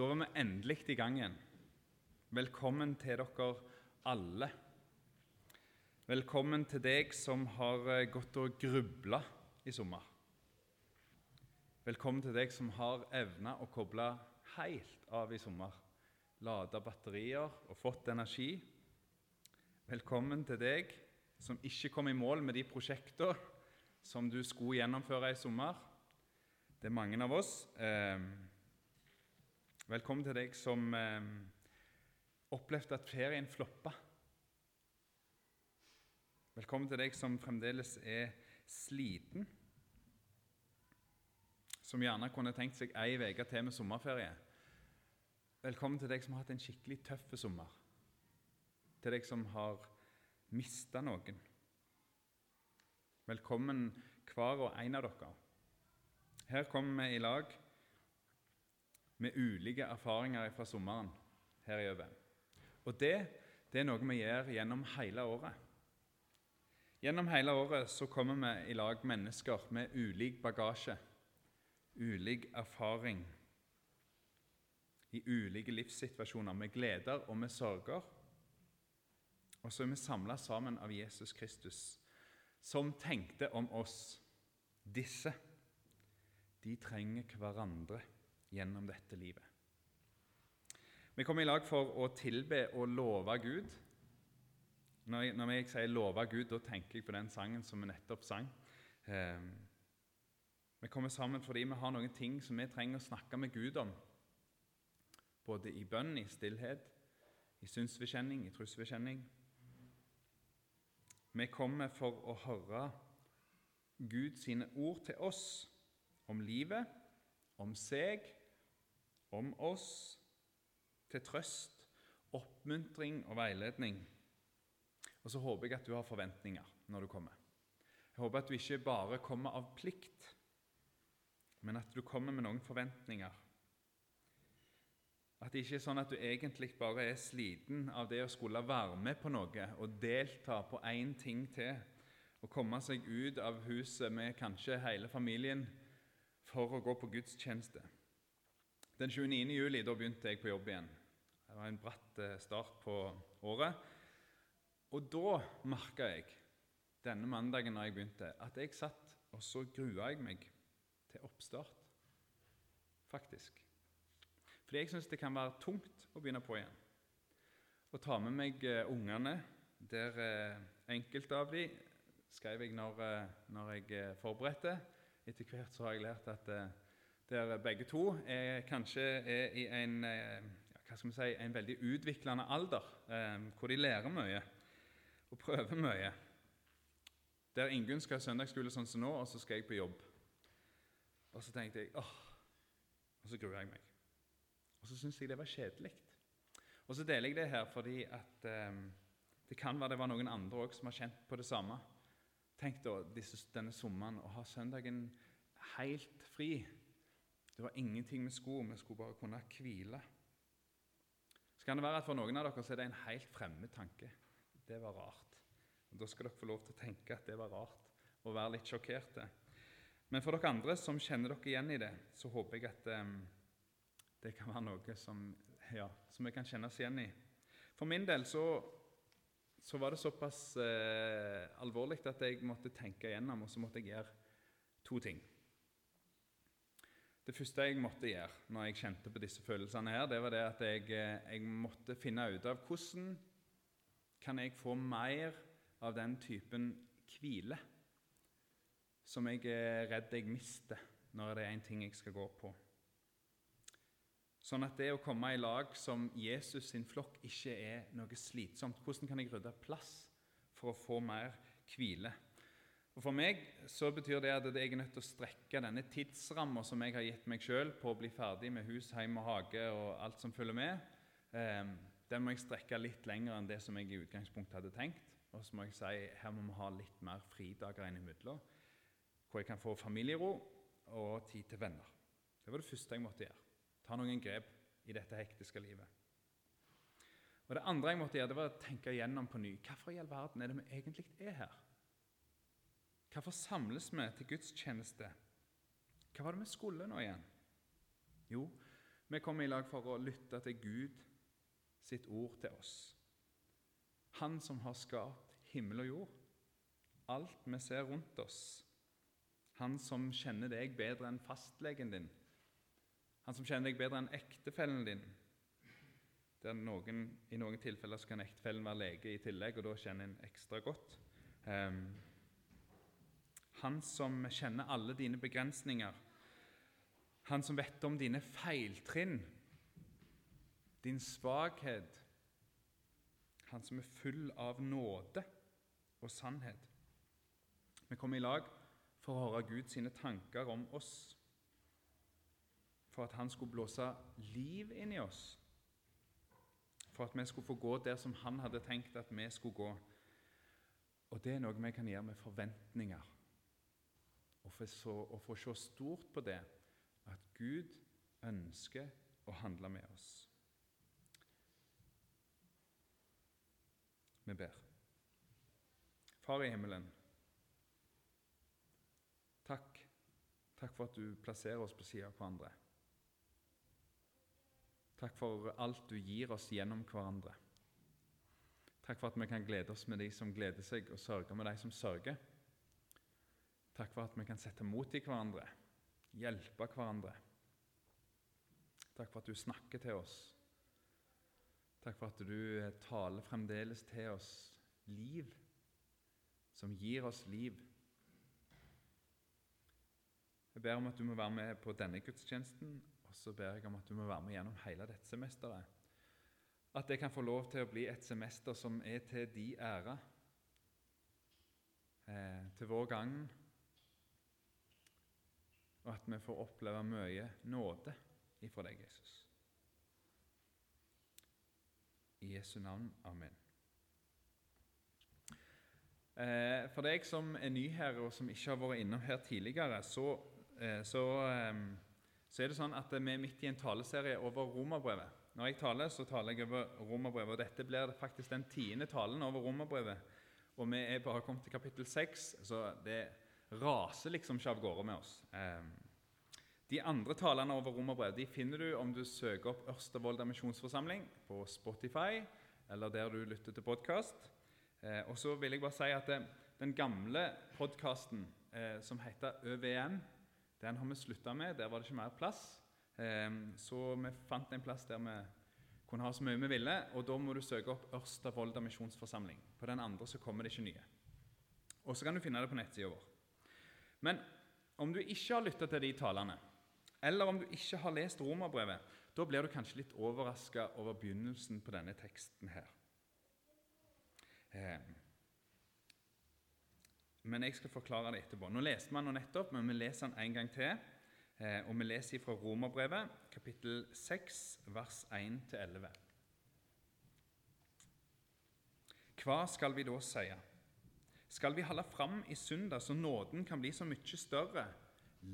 Da var vi endelig i gang igjen. Velkommen til dere alle. Velkommen til deg som har eh, gått og grubla i sommer. Velkommen til deg som har evna å koble helt av i sommer. Lada batterier og fått energi. Velkommen til deg som ikke kom i mål med de prosjektene som du skulle gjennomføre i sommer. Det er mange av oss. Eh, velkommen til deg som eh, opplevde at ferien floppa. Velkommen til deg som fremdeles er sliten. Som gjerne kunne tenkt seg ei uke til med sommerferie. Velkommen til deg som har hatt en skikkelig tøff sommer. Til deg som har mista noen. Velkommen hver og en av dere. Her kommer vi i lag med ulike erfaringer fra sommeren her i Øve. Og det, det er noe vi gjør gjennom hele året. Gjennom hele året så kommer vi i lag mennesker med ulik bagasje, ulik erfaring, i ulike livssituasjoner, med gleder og med sorger. Og så er vi samla sammen av Jesus Kristus, som tenkte om oss disse. De trenger hverandre gjennom dette livet. Vi kommer i lag for å tilbe og love Gud. Når jeg, når jeg sier 'love Gud', da tenker jeg på den sangen som vi nettopp sang. Eh, vi kommer sammen fordi vi har noen ting som vi trenger å snakke med Gud om. Både i bønn, i stillhet, i synsbekjenning, i trosbekjenning. Vi kommer for å høre Gud sine ord til oss om livet, om seg, om oss, til trøst, oppmuntring og veiledning. Og så håper jeg at du har forventninger når du kommer. Jeg håper at du ikke bare kommer av plikt, men at du kommer med noen forventninger. At det ikke er sånn at du egentlig bare er sliten av det å skulle være med på noe og delta på én ting til, og komme seg ut av huset med kanskje hele familien for å gå på gudstjeneste. Den 29. juli da begynte jeg på jobb igjen. Det var en bratt eh, start på året. Og da merka jeg denne mandagen når jeg begynte, at jeg satt og så grua jeg meg til oppstart. Faktisk. Fordi jeg syns det kan være tungt å begynne på igjen. Å ta med meg eh, ungene, der eh, enkelte av dem skrev jeg når, når jeg forberedte. Etter hvert så har jeg lært at der begge to er, kanskje er i en, ja, hva skal si, en veldig utviklende alder, hvor de lærer mye og prøver mye. Der Ingunn skal ha søndagsskole sånn som nå, og så skal jeg på jobb. Og så tenkte jeg åh, Og så gruer jeg meg. Og så syns jeg det var kjedelig. Og så deler jeg det her fordi at eh, det kan være det var noen andre òg som har kjent på det samme. Tenk da disse, denne sommeren å ha søndagen helt fri. Det var ingenting vi skulle. Vi skulle bare kunne hvile. Så kan det være at for noen av dere så er det en helt fremmed tanke. Det var rart. Og Da skal dere få lov til å tenke at det var rart, og være litt sjokkerte. Men for dere andre som kjenner dere igjen i det, så håper jeg at um, det kan være noe som, ja, som vi kan kjenne oss igjen i. For min del så, så var det såpass eh, alvorlig at jeg måtte tenke igjennom, og så måtte jeg gjøre to ting. Det første jeg måtte gjøre når jeg kjente på disse følelsene, her, det var det at jeg, jeg måtte finne ut av hvordan kan jeg få mer av den typen hvile som jeg er redd jeg mister når det er en ting jeg skal gå på. Sånn at det å komme i lag som Jesus sin flokk ikke er noe slitsomt. Hvordan kan jeg rydde plass for å få mer hvile? Og For meg så betyr det at jeg er nødt til å strekke denne tidsramma som jeg har gitt meg sjøl på å bli ferdig med hus, heim og hage og alt som følger med. Eh, den må jeg strekke litt lenger enn det som jeg i utgangspunktet hadde tenkt. Og så må jeg si her må vi ha litt mer fridager innimellom, hvor jeg kan få familiero og tid til venner. Det var det første jeg måtte gjøre. Ta noen grep i dette hektiske livet. Og Det andre jeg måtte gjøre, det var å tenke igjennom på ny. Hvorfor i all verden er det vi egentlig er her? Hvorfor samles vi til gudstjeneste? Hva var det vi skulle nå igjen? Jo, Vi kommer i lag for å lytte til Gud sitt ord til oss. Han som har skapt himmel og jord, alt vi ser rundt oss. Han som kjenner deg bedre enn fastlegen din. Han som kjenner deg bedre enn ektefellen din. Noen, I noen tilfeller kan ektefellen være lege i tillegg, og da kjenner en ekstra godt. Um, han som kjenner alle dine begrensninger han som vet om dine feiltrinn, din svakhet. Han som er full av nåde og sannhet. Vi kommer i lag for å høre Gud sine tanker om oss. For at han skulle blåse liv inn i oss. For at vi skulle få gå der som han hadde tenkt at vi skulle gå. Og det er noe vi kan gjøre med forventninger. Og få se stort på det at Gud ønsker å handle med oss. Vi ber. Far i himmelen, takk. Takk for at du plasserer oss på sida av hverandre. Takk for alt du gir oss gjennom hverandre. Takk for at vi kan glede oss med de som gleder seg, og sørge med de som sørger. Takk for at vi kan sette mot i hverandre hjelpe hverandre. Takk for at du snakker til oss. Takk for at du eh, taler fremdeles til oss liv, som gir oss liv. Jeg ber om at du må være med på denne gudstjenesten, og så ber jeg om at du må være med gjennom hele dette semesteret. At det kan få lov til å bli et semester som er til de ære, eh, til vår gagn og at vi får oppleve mye nåde ifra deg, Jesus. I Jesu navn. Amen. Eh, for deg som er ny her, og som ikke har vært innom her tidligere, så, eh, så, eh, så, er det sånn at vi er midt i en taleserie over romerbrevet. Når jeg taler, så taler jeg over romerbrevet, og dette blir faktisk den tiende talen over romerbrevet. Og vi er bare kommet til kapittel seks, så det er raser liksom ikke av gårde med oss. De andre talene over romerbrev de finner du om du søker opp Ørstevolda misjonsforsamling på Spotify eller der du lytter til podkast. Eh, og så vil jeg bare si at den gamle podkasten eh, som heter ØVM, den har vi slutta med. Der var det ikke mer plass. Eh, så vi fant en plass der vi kunne ha så mye vi ville. Og da må du søke opp Ørsta Volda misjonsforsamling. På den andre så kommer det ikke nye. Og så kan du finne det på nettsida vår. Men om du ikke har lytta til de talene, eller om du ikke har lest romerbrevet, da blir du kanskje litt overraska over begynnelsen på denne teksten her. Eh, men jeg skal forklare det etterpå. Nå leste man den nettopp, men vi leser den en gang til. Eh, og vi leser fra Romerbrevet, kapittel 6, vers 1-11. Hva skal vi da si? Skal vi holde fram i synda så nåden kan bli så mye større?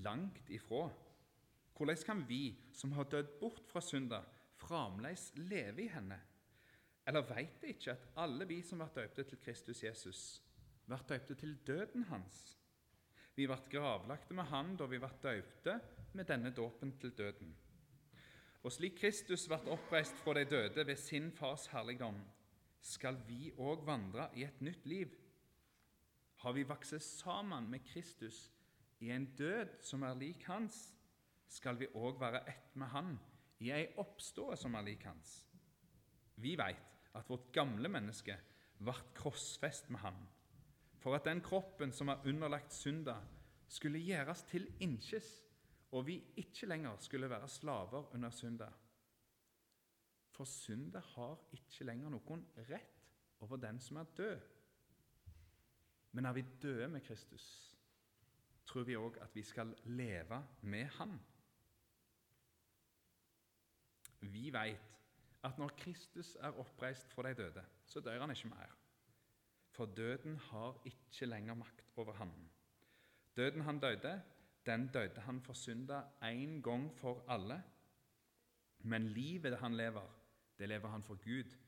Langt ifra. Hvordan kan vi som har dødd bort fra synda, fremdeles leve i henne? Eller veit de ikke at alle vi som ble døpte til Kristus Jesus, ble døpte til døden hans? Vi ble gravlagte med Han da vi ble døpte med denne dåpen til døden. Og slik Kristus ble oppreist fra de døde ved sin Fars herligdom, skal vi òg vandre i et nytt liv har vi vokst sammen med Kristus i en død som er lik hans, skal vi òg være ett med han i ei oppståe som er lik hans. Vi veit at vårt gamle menneske ble krossfest med han, for at den kroppen som er underlagt synda, skulle gjøres til innkjes, og vi ikke lenger skulle være slaver under synda. For synda har ikke lenger noen rett over den som er død. Men er vi døde med Kristus, tror vi òg at vi skal leve med Han. Vi vet at når Kristus er oppreist fra de døde, så dør han ikke mer. For døden har ikke lenger makt over ham. Døden han døde, den døde han for synda én gang for alle. Men livet han lever, det lever han for Gud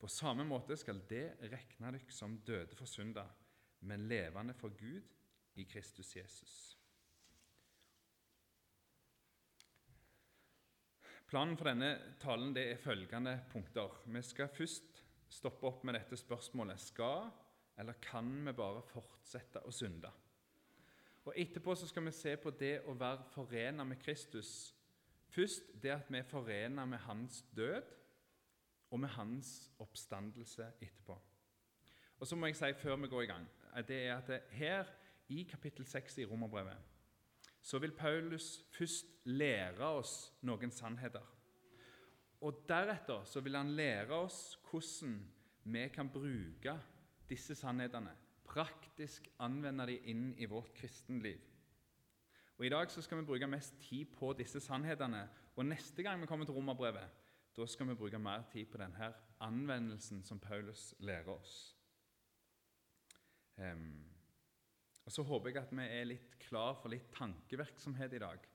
på samme måte skal det rekne dere som døde for synda, men levende for Gud i Kristus Jesus. Planen for denne talen er følgende punkter. Vi skal først stoppe opp med dette spørsmålet skal eller kan vi bare fortsette å synde. Og Etterpå så skal vi se på det å være forena med Kristus. Først det at vi er forena med hans død og med hans oppstandelse etterpå. Og så må jeg si før vi går i gang, det er at her i kapittel 6 i Romerbrevet så vil Paulus først lære oss noen sannheter. Og Deretter så vil han lære oss hvordan vi kan bruke disse sannhetene, praktisk anvende de inn i vårt kristenliv. Og I dag så skal vi bruke mest tid på disse sannhetene. Og neste gang vi kommer til Romerbrevet, da skal vi bruke mer tid på denne anvendelsen som Paulus lærer oss. Um, og Så håper jeg at vi er litt klar for litt tankevirksomhet i dag.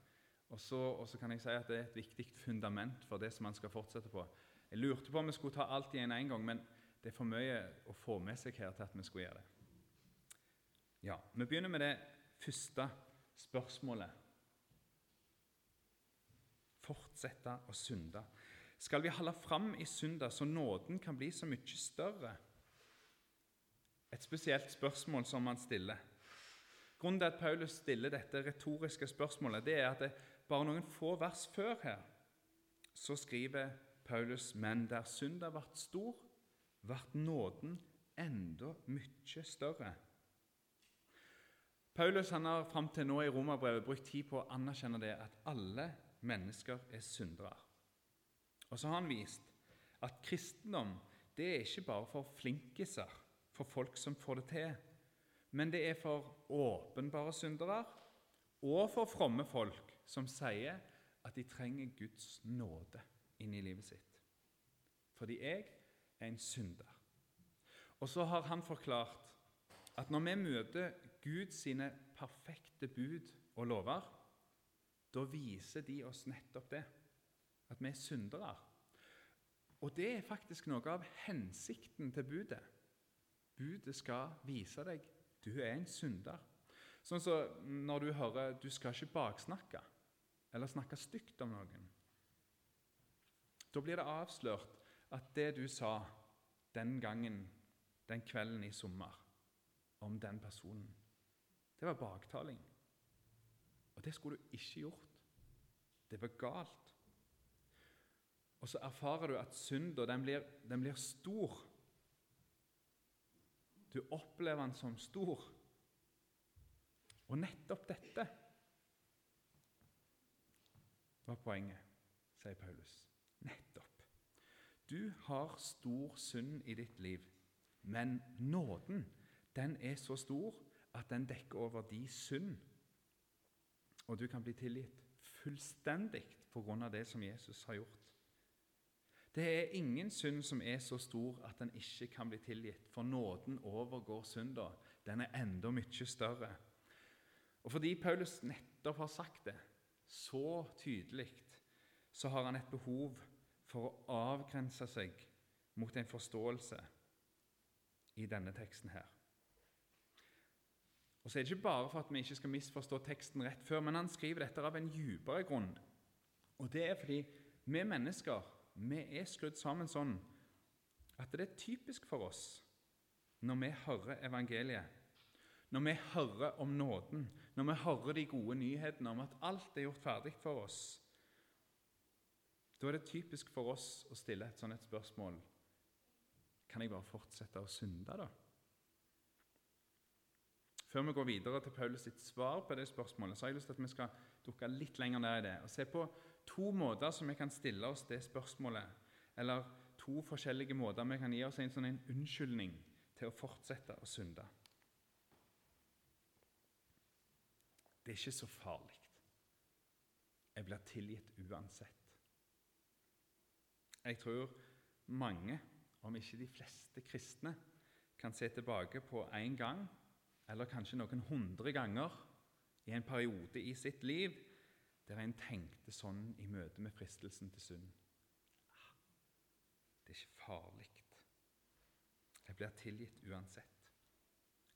Og så, kan jeg si at det er et viktig fundament for det som man skal fortsette på. Jeg lurte på om vi skulle ta alt i en, en gang, men det er for mye å få med seg her til at vi skulle gjøre det. Ja, Vi begynner med det første spørsmålet. Fortsette å synde. Skal vi holde fram i synda så nåden kan bli så mye større? Et spesielt spørsmål som han stiller. Grunnen til at Paulus stiller dette retoriske spørsmålet, det er at det bare noen få vers før her så skriver Paulus men der synda ble stor, ble nåden enda mye større. Paulus han har fram til nå i Romerbrevet brukt tid på å anerkjenne det at alle mennesker er syndere. Og så har han vist at kristendom det er ikke bare for flinkiser, for folk som får det til, men det er for åpenbare syndere og for fromme folk som sier at de trenger Guds nåde inn i livet sitt. Fordi jeg er en synder. Og så har han forklart at når vi møter Gud sine perfekte bud og lover, da viser de oss nettopp det, at vi er syndere. Og det er faktisk noe av hensikten til budet. Budet skal vise deg du er en synder. Sånn som når du hører 'du skal ikke baksnakke' eller snakke stygt om noen. Da blir det avslørt at det du sa den gangen, den kvelden i sommer, om den personen, det var baktaling. Og det skulle du ikke gjort. Det var galt. Og så erfarer du at synda blir, blir stor. Du opplever den som stor. Og nettopp dette var poenget, sier Paulus. Nettopp. Du har stor synd i ditt liv, men nåden den er så stor at den dekker over de synd. Og du kan bli tilgitt fullstendig pga. det som Jesus har gjort. Det er ingen synd som er så stor at den ikke kan bli tilgitt, for nåden overgår synda. Den er enda mye større. Og fordi Paulus nettopp har sagt det så tydelig, så har han et behov for å avgrense seg mot en forståelse i denne teksten her. Og så er det ikke bare for at vi ikke skal misforstå teksten rett før, men han skriver dette av en dypere grunn. Og det er fordi vi mennesker vi er skrudd sammen sånn at det er typisk for oss når vi hører evangeliet, når vi hører om nåden, når vi hører de gode nyhetene om at alt er gjort ferdig for oss, da er det typisk for oss å stille et sånt spørsmål Kan jeg bare fortsette å synde, da? Før vi går videre til Paulus sitt svar på det spørsmålet, så har jeg lyst til at vi skal dukke litt lenger ned i det og se på to måter som vi kan stille oss det spørsmålet, eller to forskjellige måter vi kan gi oss en sånn en unnskyldning til å fortsette å synde. Det er ikke så farlig. Jeg blir tilgitt uansett. Jeg tror mange, om ikke de fleste kristne, kan se tilbake på én gang, eller kanskje noen hundre ganger, i en periode i sitt liv der en tenkte sånn i møte med fristelsen til synd. Ah, det er ikke farlig. Jeg blir tilgitt uansett.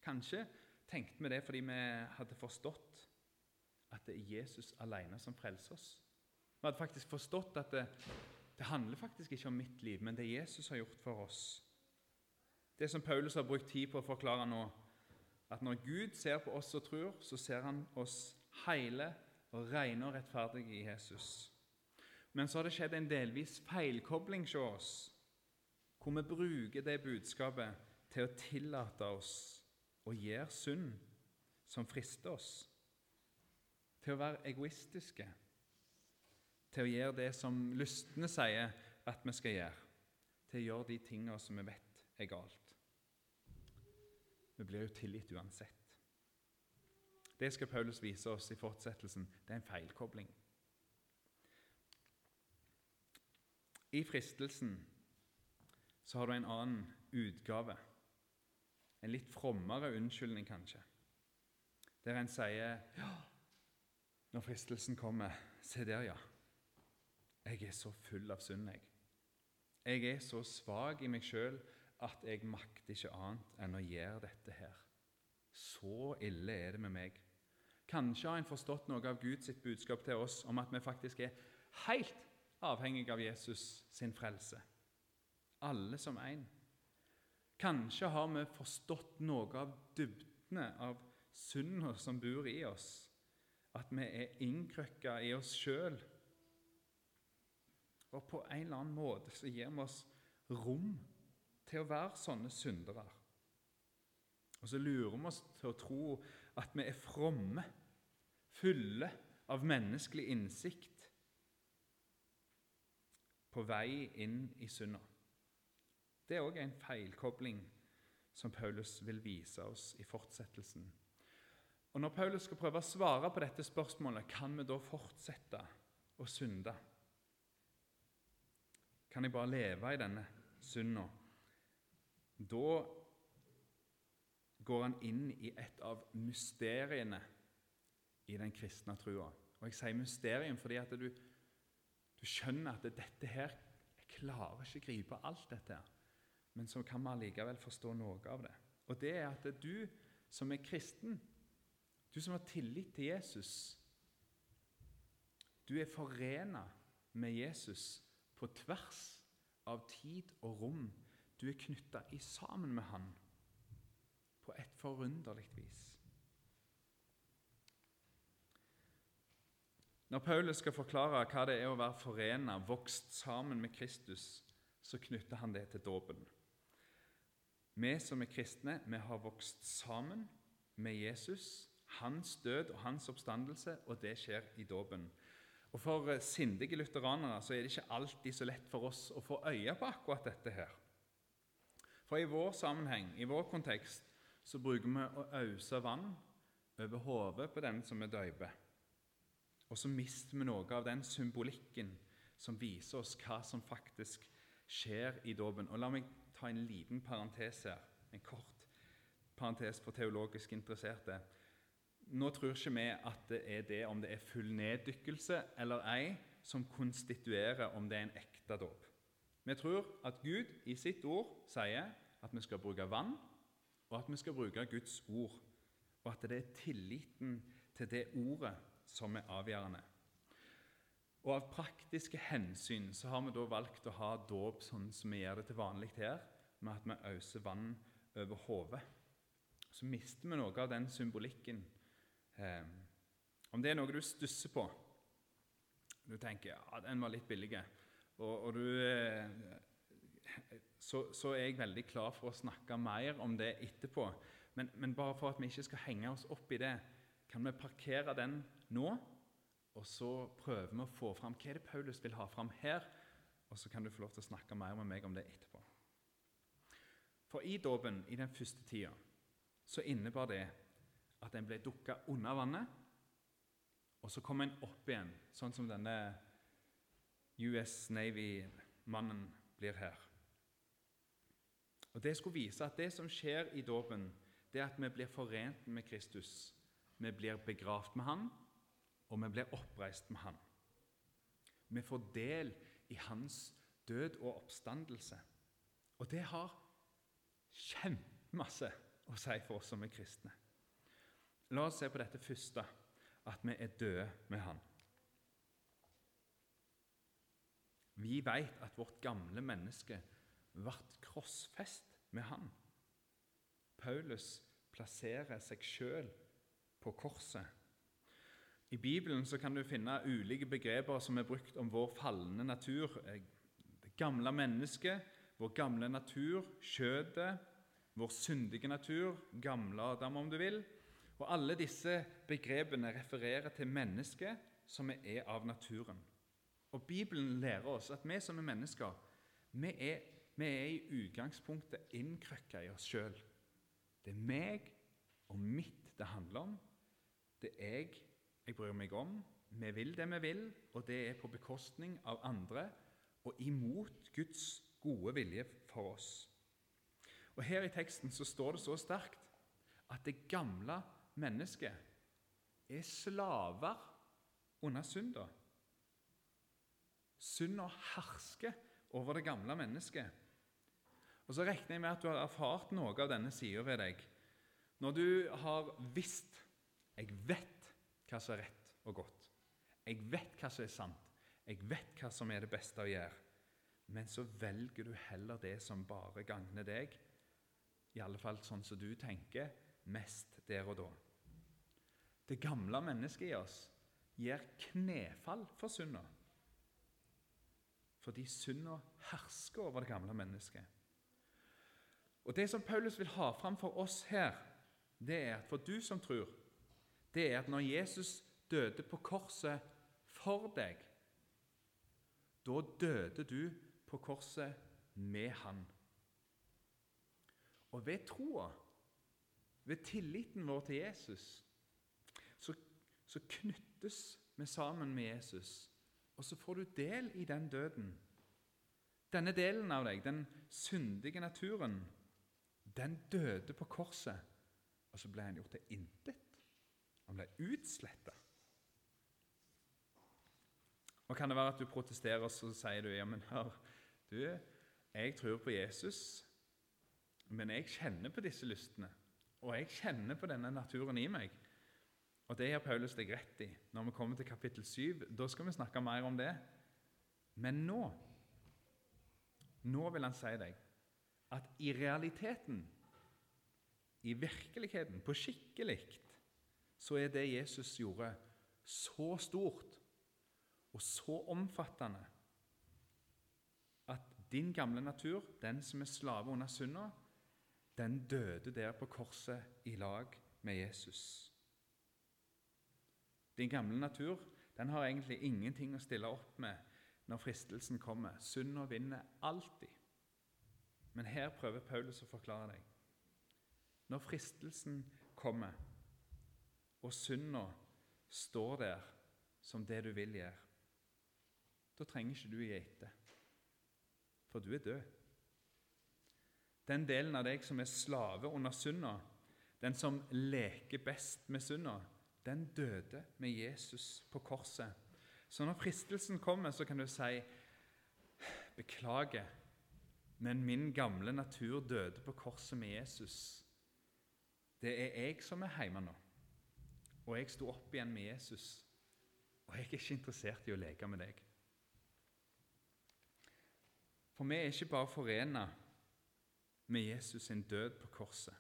Kanskje tenkte vi det fordi vi hadde forstått at det er Jesus alene som frelser oss. Vi hadde faktisk forstått at det, det handler faktisk ikke om mitt liv, men det Jesus har gjort for oss. Det som Paulus har brukt tid på å forklare nå, at når Gud ser på oss og tror, så ser han oss hele og rene og rettferdige i Jesus. Men så har det skjedd en delvis feilkobling hos oss, hvor vi bruker det budskapet til å tillate oss å gjøre synd som frister oss, til å være egoistiske, til å gjøre det som lystne sier at vi skal gjøre, til å gjøre de tingene som vi vet er galt. Vi blir jo tilgitt uansett. Det skal Paulus vise oss i fortsettelsen. Det er en feilkobling. I fristelsen så har du en annen utgave. En litt frommere unnskyldning, kanskje. Der en sier ja, når fristelsen kommer Se der, ja. Jeg er så full av synd, jeg. Jeg er så svak i meg sjøl at jeg makter ikke annet enn å gjøre dette her. Så ille er det med meg. Kanskje har en forstått noe av Guds budskap til oss om at vi faktisk er helt avhengige av Jesus sin frelse. Alle som én. Kanskje har vi forstått noe av dybdene av synda som bor i oss. At vi er innkrøkka i oss sjøl. Og på en eller annen måte så gir vi oss rom til å være sånne syndere. Og så lurer vi oss til å tro at vi er fromme, fulle av menneskelig innsikt på vei inn i synda. Det er òg en feilkobling som Paulus vil vise oss i fortsettelsen. Og Når Paulus skal prøve å svare på dette spørsmålet, kan vi da fortsette å synde? Kan jeg bare leve i denne synda? Da går han inn i et av mysteriene i den kristne trua. Og Jeg sier mysterium fordi at du, du skjønner at dette her Jeg klarer ikke å gripe alt dette. her, Men så kan vi allikevel forstå noe av det. Og det er at du som er kristen, du som har tillit til Jesus Du er forena med Jesus på tvers av tid og rom du er knytta sammen med Han på et forunderlig vis. Når Paulus skal forklare hva det er å være forena, vokst sammen med Kristus, så knytter han det til dåpen. Vi som er kristne, vi har vokst sammen med Jesus, hans død og hans oppstandelse, og det skjer i dåpen. Og For sindige lutheranere så er det ikke alltid så lett for oss å få øye på akkurat dette her. For i vår sammenheng, i vår kontekst, så bruker vi å ause vann over hodet på den som er døyper. Og så mister vi noe av den symbolikken som viser oss hva som faktisk skjer i dåpen. Og La meg ta en liten parentes her, en kort parentes for teologisk interesserte. Nå tror ikke vi at det er det om det er full neddykkelse eller ei, som konstituerer om det er en ekte dåp. Vi tror at Gud i sitt ord sier at vi skal bruke vann, og at vi skal bruke Guds ord. Og at det er tilliten til det ordet som er avgjørende. Og Av praktiske hensyn så har vi da valgt å ha dåp sånn som vi gjør det til vanlig her, med at vi øser vann over hodet. Så mister vi noe av den symbolikken. Eh, om det er noe du stusser på Du tenker ja, den var litt billig, og, og du eh, så, så, er jeg veldig klar for å snakke mer om det etterpå. Men, men, bare for at vi ikke skal henge oss opp i det, kan vi parkere den nå. Og så prøver vi å få fram hva er det Paulus vil ha fram her. Og så kan du få lov til å snakke mer med meg om det etterpå. For i dåpen, i den første tida, så innebar det at en ble dukka under vannet, og så kom en opp igjen, sånn som denne US Navy-mannen blir her. Og Det skulle vise at det som skjer i dåpen, det er at vi blir forent med Kristus. Vi blir begravd med Han, og vi blir oppreist med Han. Vi får del i Hans død og oppstandelse. Og det har kjempemasse å si for oss som er kristne. La oss se på dette første, at vi er døde med Han. Vi vet at vårt gamle menneske ble krossfest med Han. Paulus plasserer seg sjøl på korset. I Bibelen kan du finne ulike begreper som er brukt om vår falne natur. Det gamle mennesket, vår gamle natur, skjøtet, vår syndige natur, gamle Adam om du vil. Og Alle disse begrepene refererer til mennesket som er av naturen. Og Bibelen lærer oss at vi som er mennesker, vi er, vi er i utgangspunktet innkrøkka i oss sjøl. Det er meg og mitt det handler om. Det er jeg jeg bryr meg om. Vi vil det vi vil, og det er på bekostning av andre og imot Guds gode vilje for oss. Og Her i teksten så står det så sterkt at det gamle mennesket er slaver under synda. Synda hersker over det gamle mennesket. Og Så regner jeg med at du har erfart noe av denne sida ved deg. Når du har visst 'Jeg vet hva som er rett og godt'. 'Jeg vet hva som er sant'. 'Jeg vet hva som er det beste å gjøre'. Men så velger du heller det som bare gagner deg, i alle fall sånn som du tenker, mest der og da. Det gamle mennesket i oss gir knefall for synda. Fordi synda hersker over det gamle mennesket. Og Det som Paulus vil ha fram for oss her, det er at for du som tror, det er at når Jesus døde på korset for deg, da døde du på korset med han. Og ved troa, ved tilliten vår til Jesus, så, så knyttes vi sammen med Jesus. Og så får du del i den døden. Denne delen av deg, den syndige naturen, den døde på korset. Og så ble han gjort til intet. Han ble utsletta. Og Kan det være at du protesterer så sier du, ja, men hør, du, jeg tror på Jesus, men jeg kjenner på disse lystene. Og jeg kjenner på denne naturen i meg. Og Det gjør Paulus deg rett i. Når vi kommer til kapittel 7, da skal vi snakke mer om det. Men nå Nå vil han si deg at i realiteten, i virkeligheten, på skikkelig, så er det Jesus gjorde, så stort og så omfattende at din gamle natur, den som er slave under synda, den døde der på korset i lag med Jesus. Din gamle natur den har egentlig ingenting å stille opp med når fristelsen kommer. Synda vinner alltid. Men her prøver Paulus å forklare deg. Når fristelsen kommer, og synda står der som det du vil gjøre, da trenger ikke du gi etter, for du er død. Den delen av deg som er slave under synda, den som leker best med synda, den døde med Jesus på korset. Så når fristelsen kommer, så kan du si Beklager, men min gamle natur døde på korset med Jesus. Det er jeg som er hjemme nå, og jeg sto opp igjen med Jesus. Og jeg er ikke interessert i å leke med deg. For vi er ikke bare forena med Jesus sin død på korset,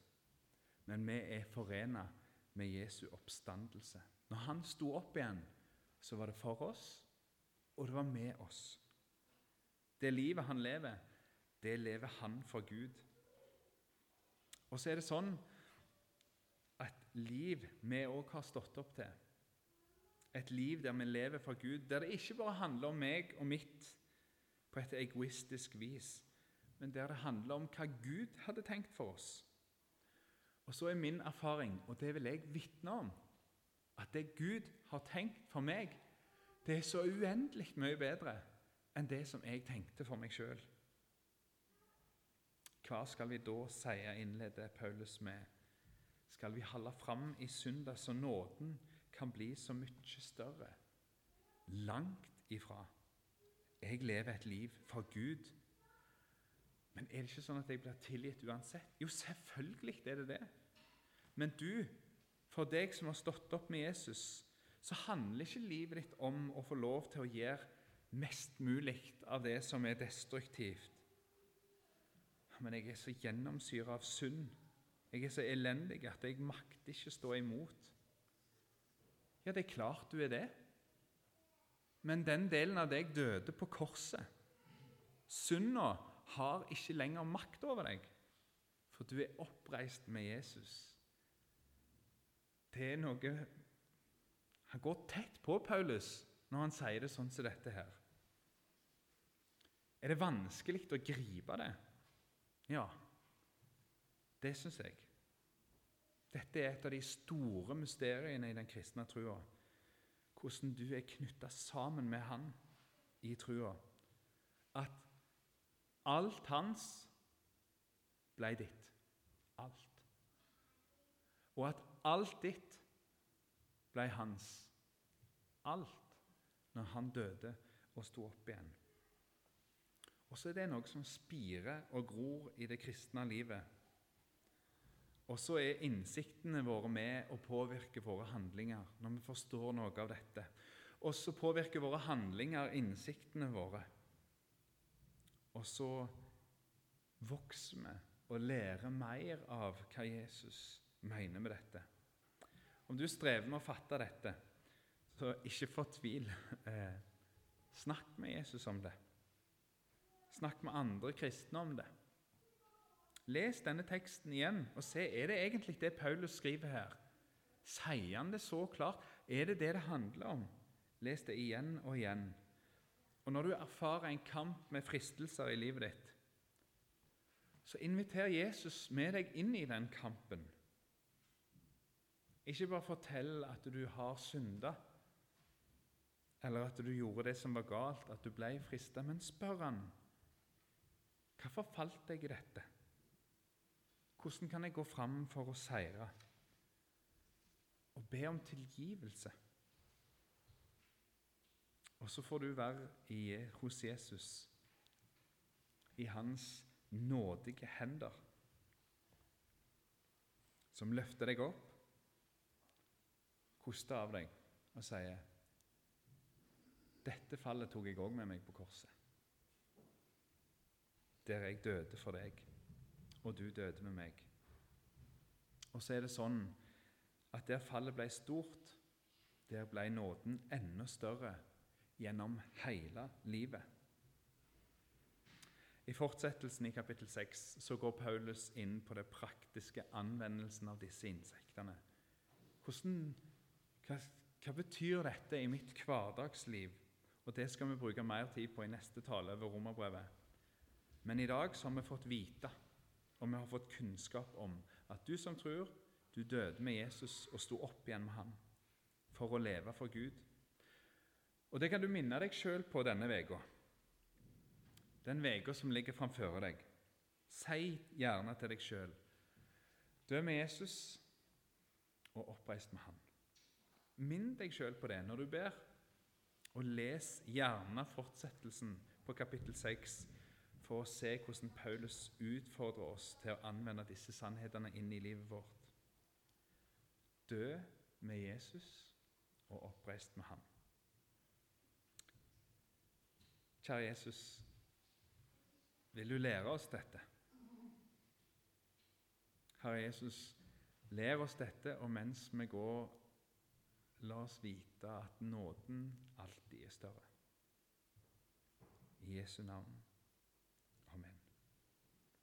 men vi er forena med Jesu oppstandelse. Når han sto opp igjen, så var det for oss, og det var med oss. Det livet han lever, det lever han for Gud. Og så er det sånn at liv vi òg har stått opp til, et liv der vi lever for Gud, der det ikke bare handler om meg og mitt på et egoistisk vis, men der det handler om hva Gud hadde tenkt for oss. Og så er min erfaring, og det vil jeg vitne om, at det Gud har tenkt for meg, det er så uendelig mye bedre enn det som jeg tenkte for meg sjøl. Hva skal vi da si, innleder Paulus med? Skal vi holde fram i synda så nåden kan bli så mye større? Langt ifra. Jeg lever et liv for Gud. Men er det ikke sånn at jeg blir tilgitt uansett? Jo, selvfølgelig er det det. Men du, for deg som har stått opp med Jesus, så handler ikke livet ditt om å få lov til å gjøre mest mulig av det som er destruktivt. Men jeg er så gjennomsyra av synd. Jeg er så elendig at jeg makter ikke stå imot. Ja, det er klart du er det. Men den delen av deg døde på korset. Synda har ikke lenger makt over deg, for du er oppreist med Jesus. Det er noe Han går tett på Paulus når han sier det sånn som dette her. Er det vanskelig å gripe det? Ja, det syns jeg. Dette er et av de store mysteriene i den kristne trua. Hvordan du er knytta sammen med Han i trua. At alt hans ble ditt. Alt. Og at alt ditt ble hans. Alt. Når han døde og sto opp igjen. Og så er det noe som spirer og gror i det kristne livet. Og så er innsiktene våre med å påvirke våre handlinger når vi forstår noe av dette. Og så påvirker våre handlinger innsiktene våre. Og så vokser vi og lærer mer av hva Jesus mener med dette. Om du strever med å fatte dette, så ikke fortvil. Eh, snakk med Jesus om det. Snakk med andre kristne om det. Les denne teksten igjen og se er det egentlig det Paulus skriver her. Sier han det så klart? Er det det det handler om? Les det igjen og igjen. Og Når du erfarer en kamp med fristelser i livet ditt, så inviter Jesus med deg inn i den kampen. Ikke bare fortell at du har synda, eller at du gjorde det som var galt, at du ble frista, men spør han Hvorfor falt jeg i dette? Hvordan kan jeg gå fram for å seire? Og be om tilgivelse. Og så får du være i, hos Jesus, i hans nådige hender, som løfter deg opp, koster av deg og sier dette fallet tok jeg òg med meg på korset der jeg døde for deg, og du døde med meg. Og så er det sånn at der fallet ble stort, der ble nåden enda større gjennom hele livet. I fortsettelsen i kapittel 6 så går Paulus inn på det praktiske anvendelsen av disse insektene. Hvordan, hva, hva betyr dette i mitt hverdagsliv? Og Det skal vi bruke mer tid på i neste tale over Romerbrevet. Men i dag så har vi fått vite, og vi har fått kunnskap om, at du som tror, du døde med Jesus og sto opp igjen med ham for å leve for Gud. Og Det kan du minne deg sjøl på denne uka. Den uka som ligger framfor deg. Si gjerne til deg sjøl Dø med Jesus og oppreist med ham. Minn deg sjøl på det når du ber, og les gjerne fortsettelsen på kapittel 6 å se hvordan Paulus utfordrer oss til å anvende disse sannhetene inn i livet vårt. Dø med Jesus og oppreist med ham. Kjære Jesus, vil du lære oss dette? Herre Jesus, lær oss dette, og mens vi går, la oss vite at nåden alltid er større. I Jesu navn.